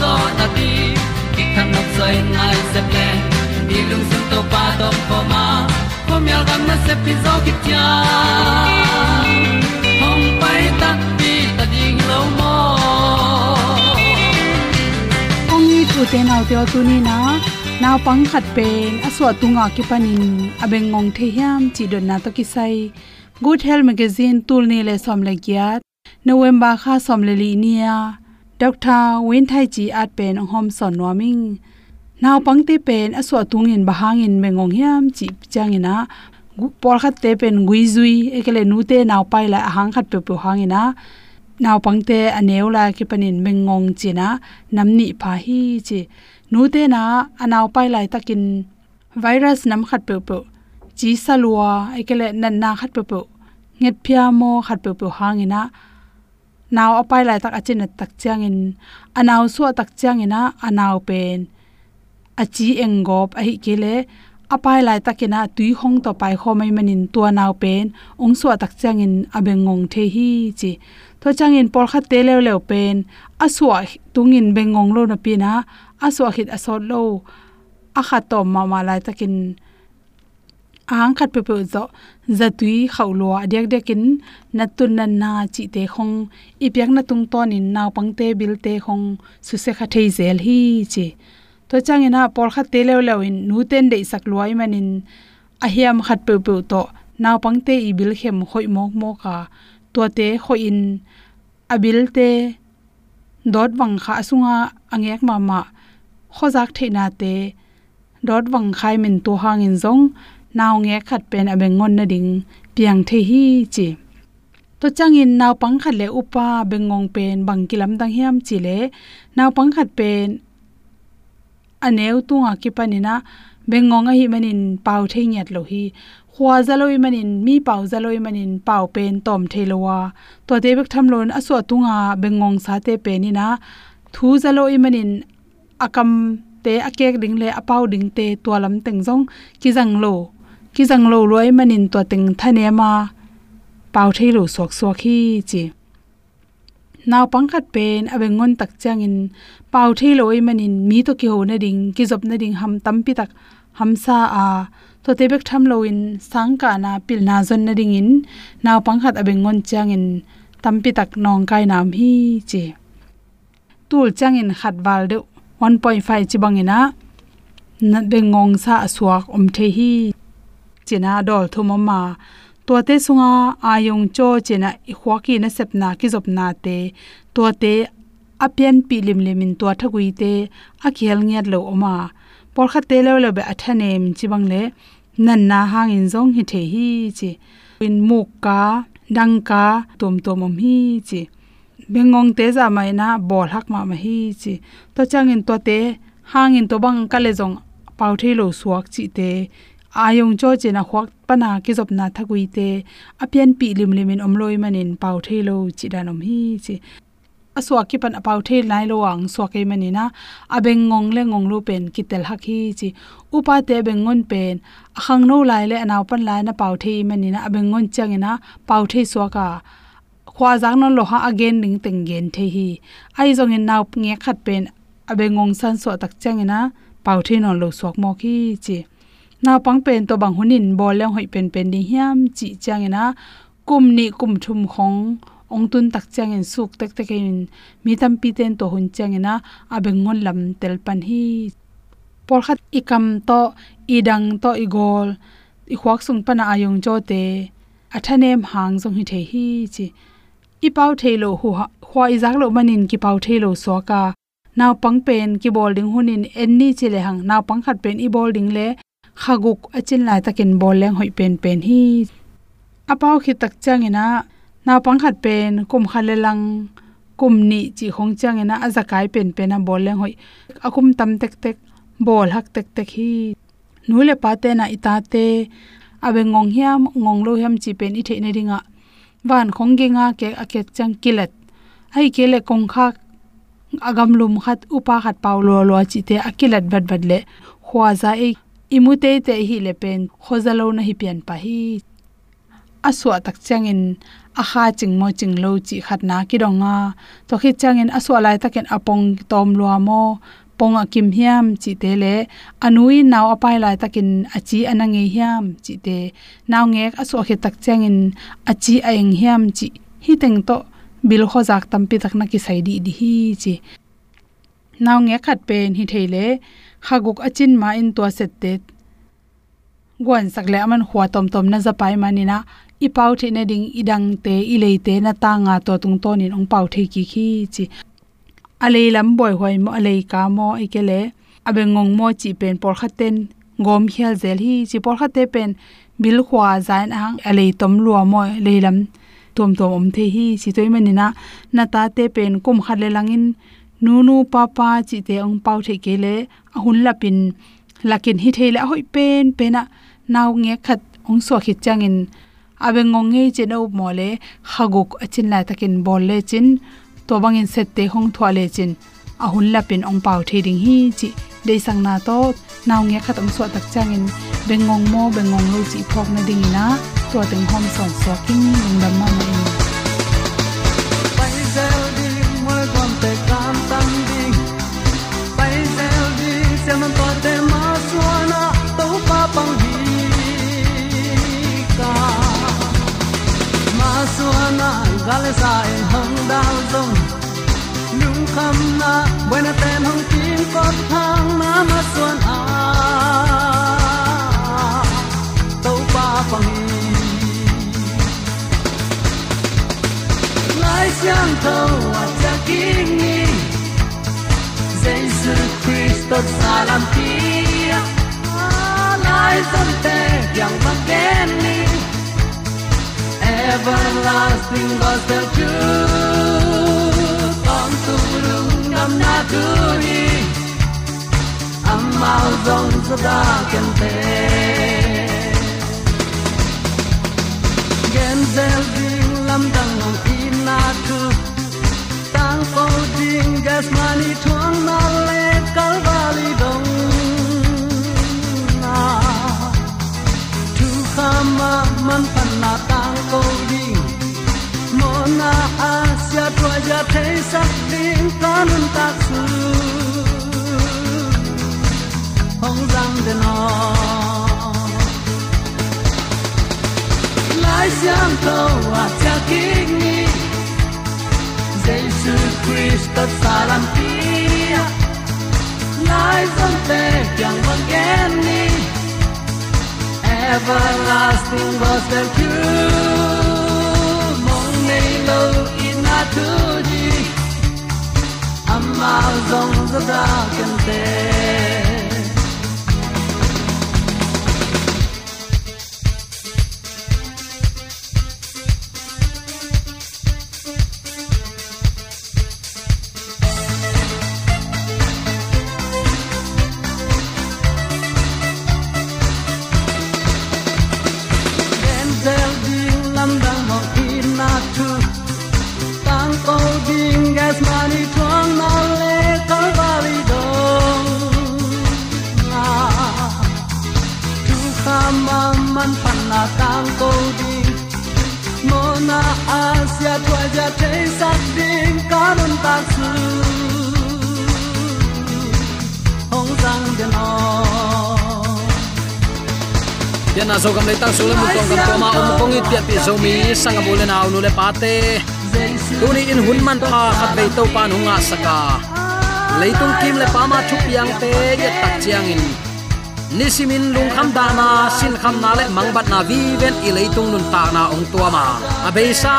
zo na ti ki kan nok sai nai se ple ni lung sun to pa to pa ma. Ko myal gam na se pi zo ki tia hom pai ta ti ta ding lo mo ong ni tu te nau te tu ni na naw pang khat pen aswa tunga ki panin abeng ngong the hiam chi don na to ki sai good health magazine tul ni le som le gyat november kha som le li nia dr win thai chi at pen hom son noming naw pang te pen aswa tungin bahangin mengong hiam chi changina por khat te pen gui zui ekele nu te naw pai la hang khat pe pe hangina naw pangte aneu la ki panin mengong china namni pha hi chi. Nu te na anaw pai lai takin virus nam khat pe pe. Chi salwa ekele nan na khat pe pe. Nget phia mo khat pe pe hangina naw apai lai tak achin tak changin anaw so tak changina anaw pen. Achi engop ahi kele apai lai takina tui hong to pai kho mai manin tua naw pen. Ong so tak changin abengong the hi chi. To changin por kha te lew lew pen. Aswa tungin bengong lo na pina. Aswa hit asot lo. A kha to ma ma lai takin ang khat pe pe zo, zatui khawlo adek dekin natun nan na chi te khong ipyak na tung ton in naw pangte bil te khong, su se kha thei zel hi chi. To changena por kha te lew lew in, nu ten de sak luai manin a hiam khat pe pe to naw pangte i bil khem khoi mok mo ka to te khoi in abil te, dot wang kha sunga angek ma ma, khozak theina te, dot wang khai min to hangin zong naw nge khat pen abeng ngon na ding piang the hi chi. To changin naw pang khat le upa bengong pen bang kilam dang hiam chi le naw pang khat pen aneu tunga ki panina bengong a hi manin pau the nyat lo hi khwa zaloi manin, mi pau zaloi manin pau pen tom thelowa. To te bek tham lon aso tunga bengong sa te pe ni thu zaloi manin akam te akek ding le apau ding te to lam teng jong ki jang lo ki jang lo loi manin to teng thane ma pau thei lo sok sok hi chi. Naw pangkhat pen abe ngon tak chang in pau thei loi manin, mi to ki ho na ding, ki job na ding, ham tam pi tak, ham sa a. To te bek tham lo in, sang ka na pil na zon na ding in naw pangkhat abe ngon chang in, tam pi tak nong kai nam hi chi. Tul chang in khat wal de 1.5 chi bangina na be ngong sa aswak om the hi china dol thumama to te sunga ayong cho chena i khwaki na sepna ki zop na te. To te apian pi lim limin to thagui te. A khel ngiat lo oma. Por kha te lo lo be athanem chibang le. Nan na hang in zong hi the hi chi. Win muk ka, dang ka, tom tom om hi chi. Bengong te za mai na bol hak ma ma hi chi. To chang in to te, hang in to bang ka le jong pau the lo suak chi te. Ayong cho che na khwak pana ki jop na thagui te apian pi lim limin omloi manin pau the lo chi danom hi chi aswa ki pan apau the lai lo ang so ke mani na abeng ngong le ngong lu pen kitel hak hi chi upa te beng ngon pen akhang no lai le anaw pan lai na pau the mani na abeng ngon changena pau the so ka khwa jang non lo ha again ning teng gen the hi ai zong in naw nge khat pen abeng ngong san so tak changena pau the non lo sok mo ki chi na pang pen to bang hunin bol leng hoi pen pen ni hiam, chi changena kum ni kum thum khong ong tun tak chang en suk tek tek in mi tam pi ten to hun chang ina abeng ngon lam tel pan hi. Por khat ikam to, idang to igol i khwak sung pana ayong cho te, athanem hang jong hi the hi chi. I pau thelo hu hwa i jak lo manin ki pau thelo so ka naw pang pen ki bol ding hunin en ni chile hang. Naw pang khat pen i bol ding le khaguk achin lai takin bol leng hoi pen pen hi. Apau khi tak changena na pangkhat pen, kum khalelang kum ni chi khong changena azakai pen pen a bol leng hoi. Akum tam tek tek, bol hak tek tek hi. Nule pate na itate abe ngong hiam, ngong lo hiam chi pen i the ne ringa. Van khong ge nga ke aket chang kilat ai kele kong kha, agam lum khat, upa khat paulo lo lo chi te akilat bat bat le. Khwa za e imute te hi le pen, khozalo na hi pian pa hi. Aswa tak changin a kha ching mo ching lo chi khat na ki ronga to khi changin aswa lai taken apong tom lo mo. Ponga kim hiam chi te le, anui naw apai lai takin achi anange hiam chi te. Naw ngek aswa khe tak changin achi aeng hiam chi. Hi teng to, bil kho jak tampi takna ki saidi di hi chi. Naw nge khat pen hi theile khaguk achin ma in to set te. Gwan sakle aman khwa tom tom na zapai manina. I pau the na ding idang te i le te na ta nga to tung to nin ong pau the ki khi chi. Ale lam boy hoi mo ale ka mo i ke abe ngong mo chi pen por khaten. Gom hial zel hi chi por khate pen. Bil khwa zain ang ale tom lua mo le lam. Tom tom om the hi chi toy manina. Na ta te pen kum khat le langin nu nu pa pa chi te ong pau the ke le ahun lapin, lakin hi thele hoi pen pena naw nge khat ong so khit changin abe ngonge che no mole khaguk achin la takin bol le chin, to bangin set te hong thwa le chin. A hun la pin ong pau the ding hi chi de sang na to naw nge khat ong so tak changin bengong mo bengong lo chi phok na ding na, to teng hom son so king lung dam ma le sa en hong dao zong lung kham na buena ten hong tin ko thang na ma suan a to pa pang lai xiang tao everlasting gospel truth on to lung nam na tu ni amao zong za da ken te gen zel ding lam dang ngong in na tu tang ko ding gas mani thong na le kal vali dong na tu khama man pan na tang ko asia tua ja ding kanun ta su hong zang de no lai xiang to wa king ni Jesus Christ salam pia lai zong te kyang wang gen ni everlasting gospel truth lo in na tu ji amma zong za da kan te ja te sak ding kanun ta su hong sang de no yan na so gam le tang su le mu tong gam to ma om kong i tiat pi zo mi sang am le na nu le pa te tu ni in hun man pha khat ve to pa nu nga saka à. leitung kim le pa ma thup yang te ye tak chiang in. Nisimin lung kham da na sin kham na le mang bat na vi ven i leitung nun ta na ong tua ma a à sa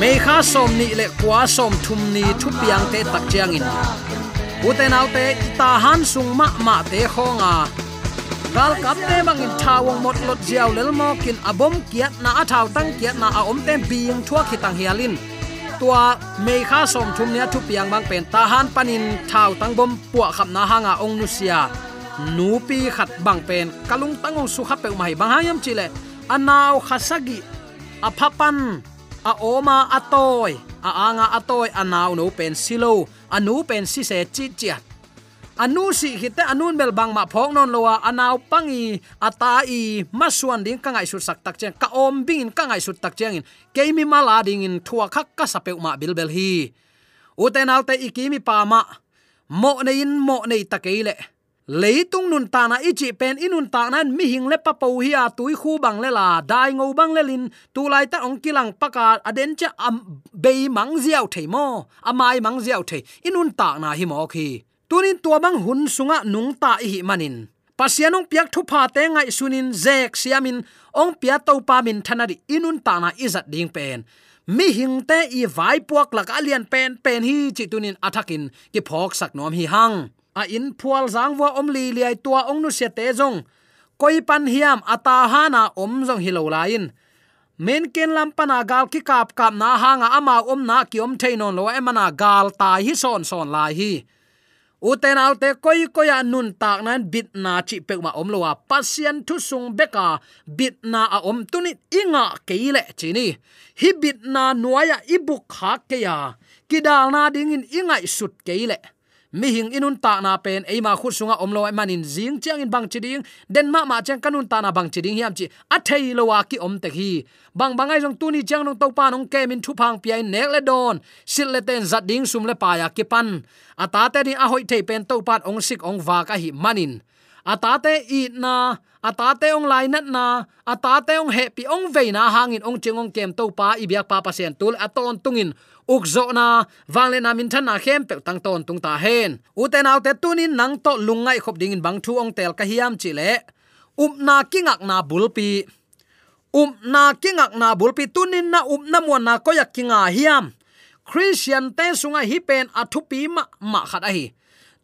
me kha som ni le kwa som thum ni thu piang te tak chiang in. Uten autte ta han sung ma ma te khonga kal kap te bangin thawong mot lot jiao lel mo kin abom kiat na athaw tang kiat na a om tem biang thua khitang hialin tua me kha som thum nia thu piang bang pen ta han panin thaw tang bom puwa khap na hanga ong nu sia nu pi khat bang pen kalung tangong su kha pe mai bang hayam chile anaw khasagi aphapan a oma atoy a anga atoy anaw no pen silo. Anu pen si se chi chiat anu si hite anun bel bang ma phok non lowa. Anaw pangi. Ata i. Masuan ding kangai su sak tak cheng ka om bing kangai su tak cheng in. Keimi mala ding in thua khak ka sapeu ma bil bel hi. Uten alte ikimi pa ma. Mo ne in, mo ne takeile leitung nun ta na ichi pen inun ta nan mi hing le pa po hi a tui khu bang le la. Dai ngô bang le lin. Tu lai ta ong kilang paka. Aden cha am be mang ziaw thei mo. Amai mang ziaw thei. Inun ta na hi mo khi. Tunin tua bang hun sunga nung ta hi manin. Pasianong piak thu pha te ngai sunin zek siamin. Ong pia to pa min thanari inun ta na izat ding pen. Mi hing te i vai puak lak alian pen pen hi chi tunin athakin ki phok sak nom hi hang a in phual zangwa om li liai tua ong nu se te jong koi pan hiam ata hana om jong hilo lain men ken lam pana gal ki kap kap na hanga ama om na ki om theinon lo emana gal ta hi son son lai hi. Uten autte koi koya nun tak nan bit na chi pek ma om lowa pasien thu sung beka bit na a om tunit inga keile chini hi bit na nuaya ibuk kha ke ya. Kidal na dingin ingai sut keile mi hing inun ta na pen eima khu sunga omlo manin jing chiang in bang chiding den ma ma chang kanun ta na bang chiding hiam chi a thei lo wa ki om te hi. Bang bangai jong tu ni chang nong to pa nong ke min thu phang pi ai nek le don sil le ten zat ding sum le pa ya ki pan. Ata te ni a hoi thei pen to pat ong sik ong wa ka hi manin. Ata te i na ata te ong lai nat na ata te ong happy ong ve na hangin ong chingong kem to pa ibyak pa pasien tul aton tungin. Ukzo na wangle na min than na khem pe tang ton tung ta hen. Uten autte tunin nang to lungai khop dingin bang thu ong tel ka hiam chi le. Up na kingak na bulpi um na kingak na bulpi um tunin na um na mo na koyak kinga hiam. Christian te sunga hi pen athupi ma ma khat a hi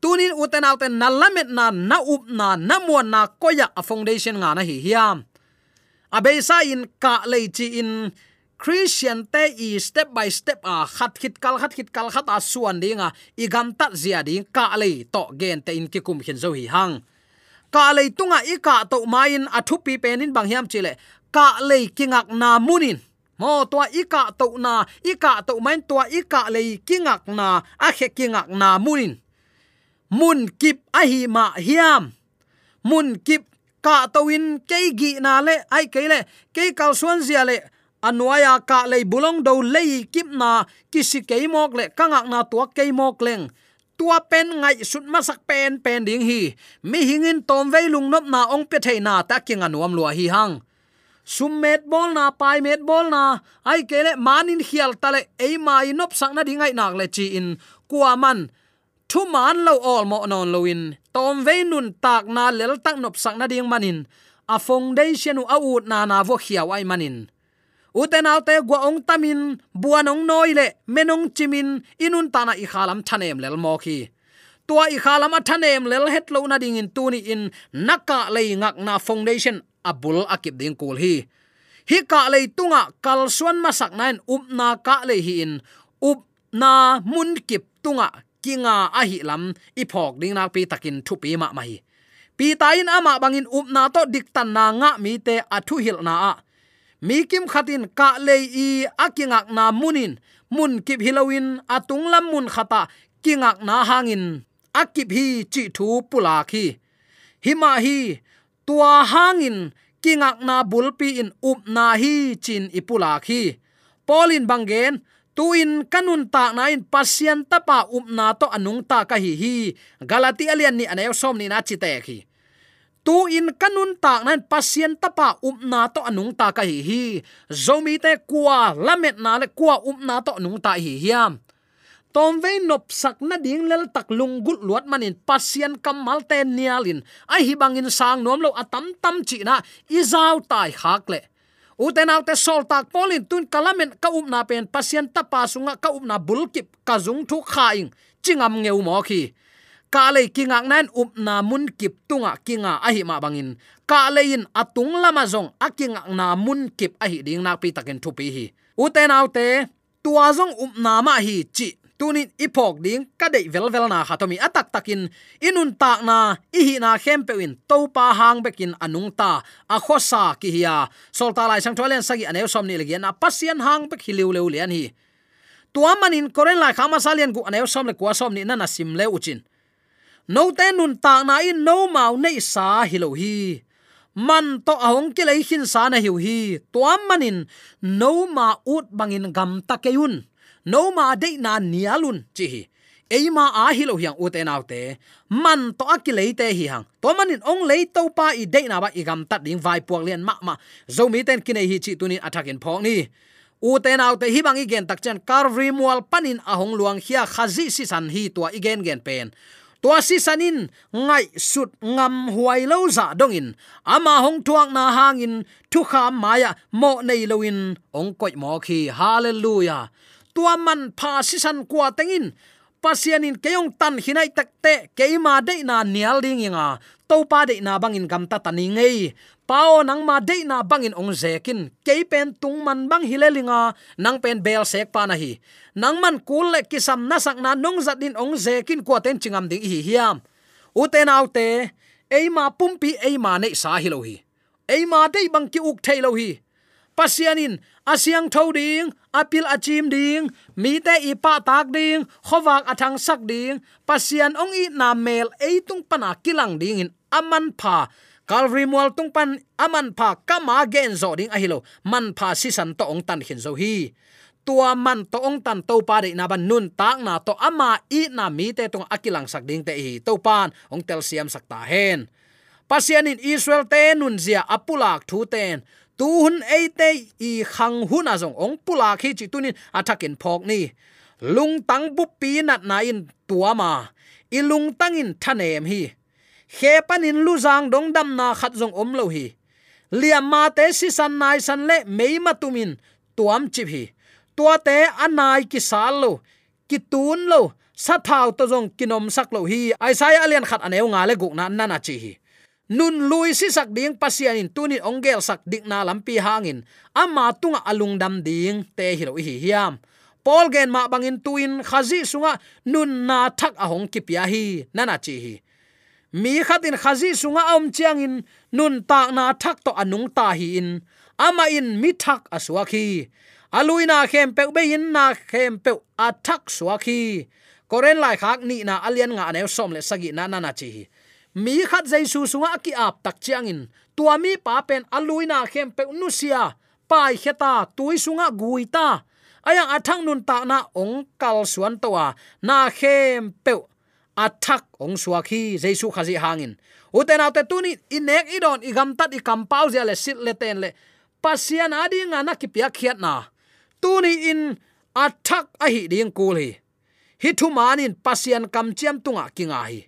tunin uten autten nalamet na na up na na mo na koya a foundation nga na hi hiam. Abeisa in ka lei in christian te i step by step a khat khit kal, khat khit kal, khat a suan dinga i gam tat zia ding ka le to gen te in ki kum hin zo hi hang. Ka le tunga i ka to main athu pi penin bang hiam chile ka le kingak na munin. Mo to i ka to na, i ka to main to i ka lei kingak na, a khe kingak na munin mun kip a hi ma hiam. Mun kip ka towin in ke gi na le, ai ke le ke kal suan zia le. Anwaya ka le bulong do le kip na, kisi ke mok le, kangak na tua ke mok leng. Tua pen ngai sut masak pen pen ding hi. Mi hingin tom ve lung nop na ong pe thei na ta king anuam lua hi hang. Sum met bol na, pai met bol na, ai kele manin khial tale ei mai nop sak na dingai nak le chi in. Kuaman man thu man lo all mo non lo in tom ve nun tak na lel tak nop sak na ding manin. A foundation u a u na na vo khiaw ai manin. Uten autte gwa ong tamin buanong noile menong chimin, inun tana i khalam thanem lel mo khi. Tua i khalam a thanem lel het lo na ding in tuni in naka le ngak na foundation abul akip ding kul hi. Hi ka le tunga kal suan masak nain, up na ka le hi in, up na mun kip tunga kinga a hi lam i phok ding nak pi takin thu pi ma mai. Pi tain ama bangin up na to dik tan na nga mi te athu hil na a. Mi kim khatin ka le i akingak na munin, mun kip hilowin atung lam mun khata, kingak na hangin, akip hi chi thu pula khi. Hima hi, tua hangin, kingak na bulpi in up na hi chin ipula khi. Polin bangen tuin kanun ta na in pasien tapa up um na to anung ta ka hi hi. Galati alian ni anayo som ni na chite khi. Tu in kanun na in pasien tapa up um na to anung ta ka hi hi. Zomi te kwa lamet na le kwa up um na to anung ta hi hiam. Tom ve nop sak na ding lel tak lung gut luat manin pasien kamal te nialin. Ai hi bangin sang nom lo atam tam chi na izau tai khak le uten autte sol tak polin tun kalamen ka um pen pasien ta pasunga ka um bulkip ka jung thu khaing chingam ngeu mo khi. Ka le kinga nan um upna mun kip tunga kinga ahi ma bangin. Ka le in atung lama jong akinga na mun kip ahi ding na pi takin thu pi hi. Uten autte tua jong upna um ma hi chi tunin ipok ding ka dei vel vel na khatomi atak takin. Inun tak na i hi na khem pe to pa hang bekin anung ta. A khosa ki hiya solta lai sang tholen sagi anew somni ni na pasien hang bek hiliu leu lian hi. Tua manin koren lai khama salian gu anew som le kwa som ni na na sim le uchin. No te nun ta na in no mau nei sa hilo hi. Man to ahong ki lei hin sa na hiu hi. Tuam manin no ma ut bangin gam ta keun no ma de na nialun chi hi eima a hi lo hiang uten autte man to akilei te hi hang. To manin ong lei to pa i de na ba igam gam tat ding vai puak lian ma ma. Zo mi ten kinai hi chi tunin attacking phok ni. U autte hi bang igen tak chen carvery mual panin ahong luang hia khazi si san hi to igen gen pen. Tua si sanin ngai sut ngam huai lo za dongin. Ama hong tuak na hangin thu kha maya mo nei loin ong koi mo khi hallelujah tua man pha si san kwa tengin pasianin keyong tan hinai takte keima de na nial ding inga. To pa de na bangin gam ta tani ngei. Pao nang ma de na bangin ong zekin. Ke pen tung man bang hilelinga nang pen bel sek pa na hi. Nang man kul le kisam na sak na nong zat din ong zekin ko ten chingam ding hi hiam uten autte eima ma pumpi eima nei sa hi lo hi. Bang ki uk thei lo hi. Pasianin asiang thoding apil achim ding, mi te ipa tak ding, khowak athang sak ding pasian ong i na mel ei tung pana kilang ding in aman pha. Calvary mual tung pan aman pha kama gen zo ding ahilo man pha si san to ong tan hin zo hi. Tua man to ong tan to pa de na ban nun tak na to ama i na mi te tung akilang sak ding te hi to pan, ong tel siam sak ta hen. Pasian in israel te nun zia apulak thu ten tu hun ei te i khang hun a jong ong pula khi chi tunin athakin phok ni. Lung tang bu pi nat na in tuama i lung tang in thanem hi. Khe panin lu zang dong dam na khat jong om lo hi. Liam ma te si san nai san le mei ma tumin tuam chi hi. Tua te anai ki sal lo, ki tun lo, sa thao to jong kinom sak lo hi. Ai sai alian khat aneu nga le guk na nana chi hi nun lui si sak ding pasian in tunin ongel sak dik na lampi hangin. Ama tunga alung dam ding, te hiro hi hiam. Pol gen ma bangin tuin khazi sunga, nun na thak ahong ki pia hi, nana chi hi. Mi khatin khazi sunga om chiang in nun ta na thak to anung ta hi in. Ama in mi thak aswa khi aluina khem pe be in, na khem pe thak swa khi koren lai khak ni na alian nga ne som le sagi na na na chi mi khat jaisu sunga ki ap tak chiang in tua mi pa pen aluina khem pe nusia pai kheta tui sunga guita aya athang nun ta na ong kal suan towa na khem pe athak ong suwa khi jaisu khazi hangin. Uten autte tuni inek idon igam tat i kampau zia le sit le ten le. Pasian adi nga na ki pia khiat na. Tuni in athak a hi ding kul hi. Hi thu manin pasian kam chiam tunga kinga hi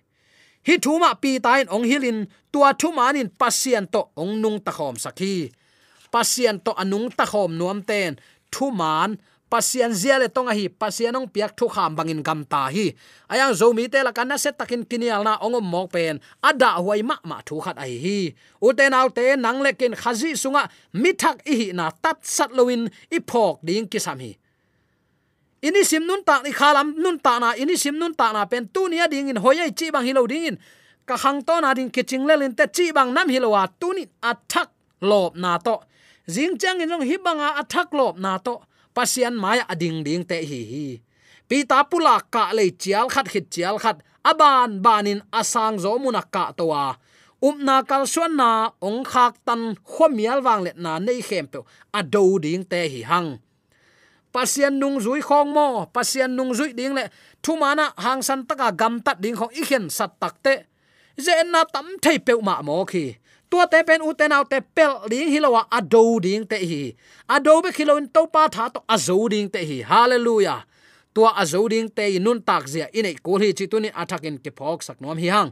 hi thu ma pi tain ong hilin, tua thu manin pasien to ong nung ta khom sakhi. Pasien to anung ta khom nuam ten. Thu man pasien ziale tong tonga hi, pasien ong piak thu kham bangin gam ta hi. Ayang zo mi te la kana na set takin kinial na ong mok pen. Ada huai ma ma thu khat ai hi. U te nau te nang le kin khazi sunga mithak i hi na tat sat loin i phok ding ki sam hi ini sim nun ta ni, khalam nun ta na, ini sim nun ta na. Pen tu nia ding in hoyai chi bang hilo ding in. Ka hang to na ding kiching le lin te chi bang nam hilowa tu ni athak lop na to. Jing chang in long hi banga athak lop na to. Pasian maya ading ding te hi hi. Pi ta pula ka le chial khat, khit chial khat. Aban banin asang zo muna ka towa umna kal suan na, ong khak tan khomial wang le na nei khem pe. Ado ding te hi hang pasian nung zui khong mo, pasian nung zui ding le. Thu mana hang san taka gam tat ding khong ikhen sat tak te. Je na tam thei pe ma mo khi. Tua te pen u te nau te pel ding hilowa ado ding te hi. Ado be khilon to pa tha to azo ding te hi. Hallelujah. Tua azo ding te nun tak zia inei ko hi chi tunin athakin ke phok sak nom hi hang.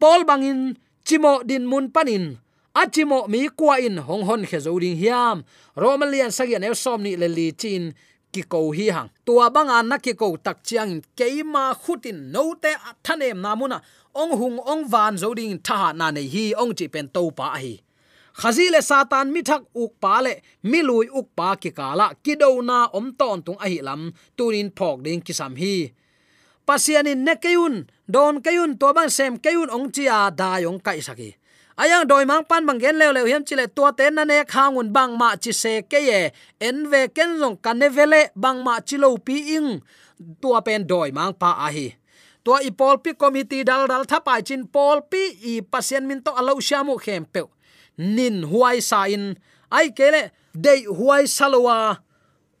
Pol bangin chimo din mun panin achimo mi kwa in hong hon khe zo ding hiam. Romalian sagian el som ni le li chin ki ko hi hang. Tua banga na ki ko tak chiang keima khutin no te thanem namuna ong hung ong van zo ding tha na nei hi, ong chi pen to pa hi. Khazi le satan mi thak uk pa le, mi lui uk pa ki kala ki do na om ton tung ahi lam tunin phok ding ki sam hi. Pasianin ne kayun don kayun to bang sem kayun ong chia da yong kai saki ayang doi mang pan bang gen leo leo hiam chile tua te na ne khangun bang ma chi se ke ye. En ve ken zong kan ne vele bang ma chi lo pi ing. Tua pen doi mang pa a hi. Tua i pol pi committee dal dal thapai chin pol pi, i pasien min to alo shamu khem pe nin huai sa in. Ai kele dei huai salowa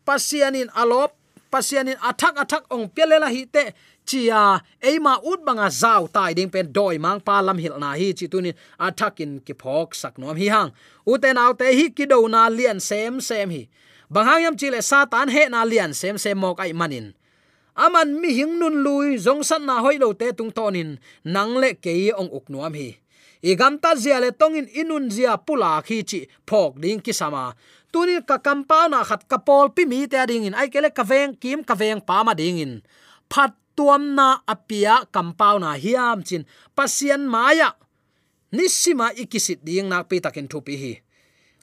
pasianin alop pasianin athak athak ong pelela hi te chia, eima ut banga zau tai ding pen doi mang pa lam hil na hi chi tunin athakin ki phok sak nom hi hang. Uten autte hi ki do na lian sem sem hi. Banghang yam chile satan he na lian sem sem mok ai manin aman mi hing nun lui zong san na hoi lo te tung tonin nang le ke ong uk nuam hi. Igam ta zia le tongin inun zia pula khi chi phok ding ki sama tuni ka kampa na khat ka pol pi mi te ding in. Ai kele ka veng kim ka veng pa ma ding in. Phat tuam na apia kampau na hiam chin pasian maya. Nisima ikisit ding na pi takin thupi hi.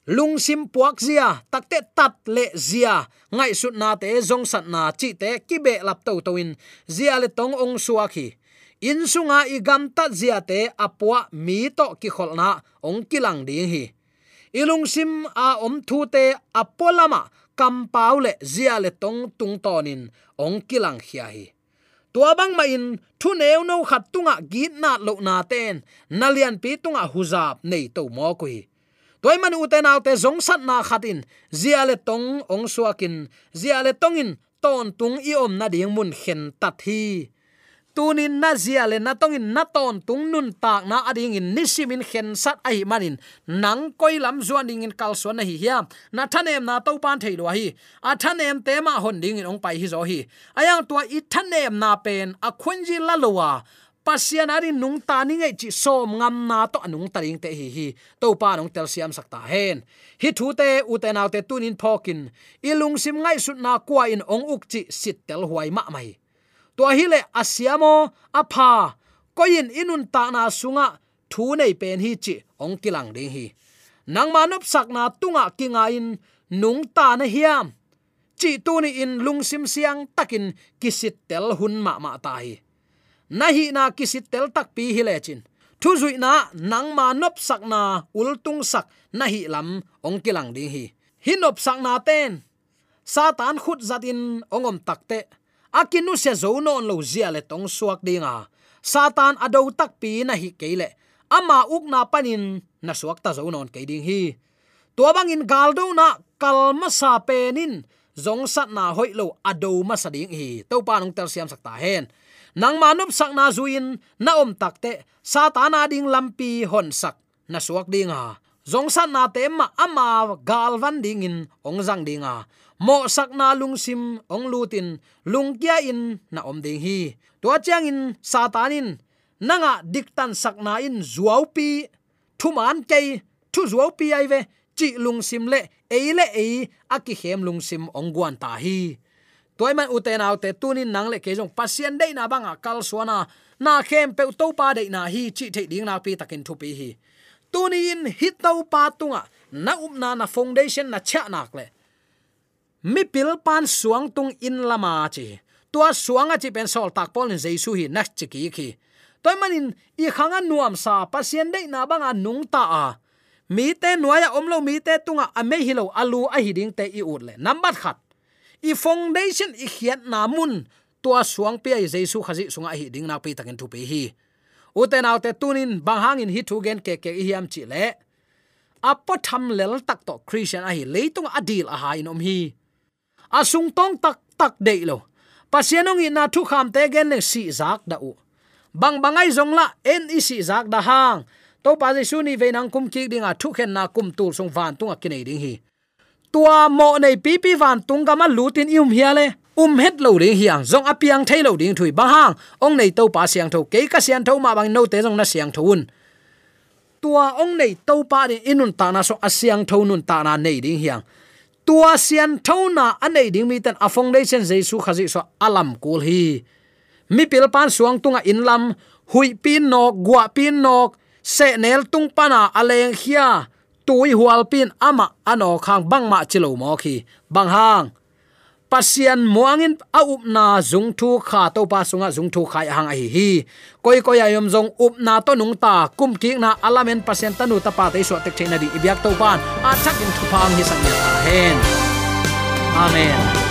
Lung sim puak zia, takte tat le zia. Ngai sut na te zong sat na, chi te ki be lap to to in zia le tong ong suwa khi in sunga i gam ta zia te apwa mi to ki kholna ong kilang ding hi. Ilung sim a om thu te apolama kam paule zia le tong tung tonin ong kilang khia hi tua bang ma in, thu neu no khat tunga git na lo na ten. Nalian pi tunga huzap nei to mo ko hi toy man uten alte zong sat na khatin zia le tong ong suakin zia le tongin ton tung i om na ding mun khen tat hi tunin na zia le na tongin na ton tung nun tak na ading in nisimin khen sat ai manin. Nang koi lam zuan ding in kal suan na hi hiam na thanem na to pan thei lo hi. A thanem te ma hon ding in ong pai hi zo hi. Ayang tua i thanem na pen, a khunji la lowa pasian ari nung ta ni ngai chi som ngam na to anung taring te hi hi. To pa nong tel siam sakta hen. Hi thu te, u te naw te tunin phokin. Ilung sim ngai sut na kwa in ong uk chi sit tel huai ma mai to hi le asiamo apha. Koin inun ta na sunga, thu nei pen hi chi ong kilang ding hi. Nang manop sak na tunga kinga in, nung ta na hiam. Chi tu ni in lung sim siang takin kisit tel hun ma ma ta hi. Na hi na kisit tel tak pi hi le chin. Thu zui na nang ma nop sak na ul tung sak na hi lam ong kilang ding hi. Hi nop sak na ten. Satan khut zatin ongom takte akinu se zo non lo zia le tong suak dinga satan ado tak pi na hi keile ama uk na panin na suak ta zo non ke ding hi. To bang in galdo na kalma sa penin zong sat na hoi lo ado ma sa ding hi. To pa nong tel siam sakta hen. Nang manup sak na zuin na om takte satana ding lampi hon sak na suak dinga zong san na te ma ama galvan ding in, ong zang dinga mo sak na lung sim ong lutin lung kia in na om ding hi. To chang in satanin nanga diktan sak na in zuau pi. Thuman ke thu zuau pi ai ve, chi lung sim le eile ei aki hem lung sim ong guan ta hi. Toy man uten autte tunin nang le ke jong pasien dei na banga kal suana na khem pe to pa dei na hi, chi the ding na pi takin thu pi hi. Tunin hit to pa tunga, na um na na foundation na cha nak le mi pil pan suang tung in lama chi. Tua suanga chi pen sol tak pol ni jesu hi nak chi ki khi toy manin i khanga nuam sa, pasien dei na banga nung ta a. Mi te nuaya omlo mi te tunga ame hilo alu a hiding te i ut le. Number khat. I foundation i khiat namun tua suang pe ai jesu khazi sunga hi ding na pe takin tu pe hi. Uten autte tunin banghangin hi thu gen ke ke hiam chi le. Apo tham lel tak to christian a hi leitung adil a ha in om hi asung tong tak tak dei lo. Pasianong ina thu kham te gen ne si zak da u. Bang bangai zong la, en i si zak da hang. To pa jesu ni ve nang kum ki dinga thu khen na kum tul song van tunga kinai ding hi. Tua mo nei pi pi van tung gama lutin um hiale um het lo ding hiang zong apiang thai lo ding thui bang hang. Ong nei to pa siang tho, ke ka sian tho ma bang no te zong na siang thun tua ong nei to pa ni inun ta na so asiang tho nun ta na nei ding hiang tua sian thona anei ding mi ten a foundation jesu khazi so alam kul hi. Mi pil pan suang tunga in lam, hui pin nok, gwa pin nok, se nel tung pana aleng hia, tui hual pin ama ano khang bang ma chilo mo khi bang hang pasian muangin a up na zung thu kha to pa sunga zung thu khai hang hi hi. Koi koi ayom zong up na to nung ta kum ki na alamen pasian tanu ta pa te so tek chaina di ibyak to pan. A chak in thu phang hi sang ya hen. Amen.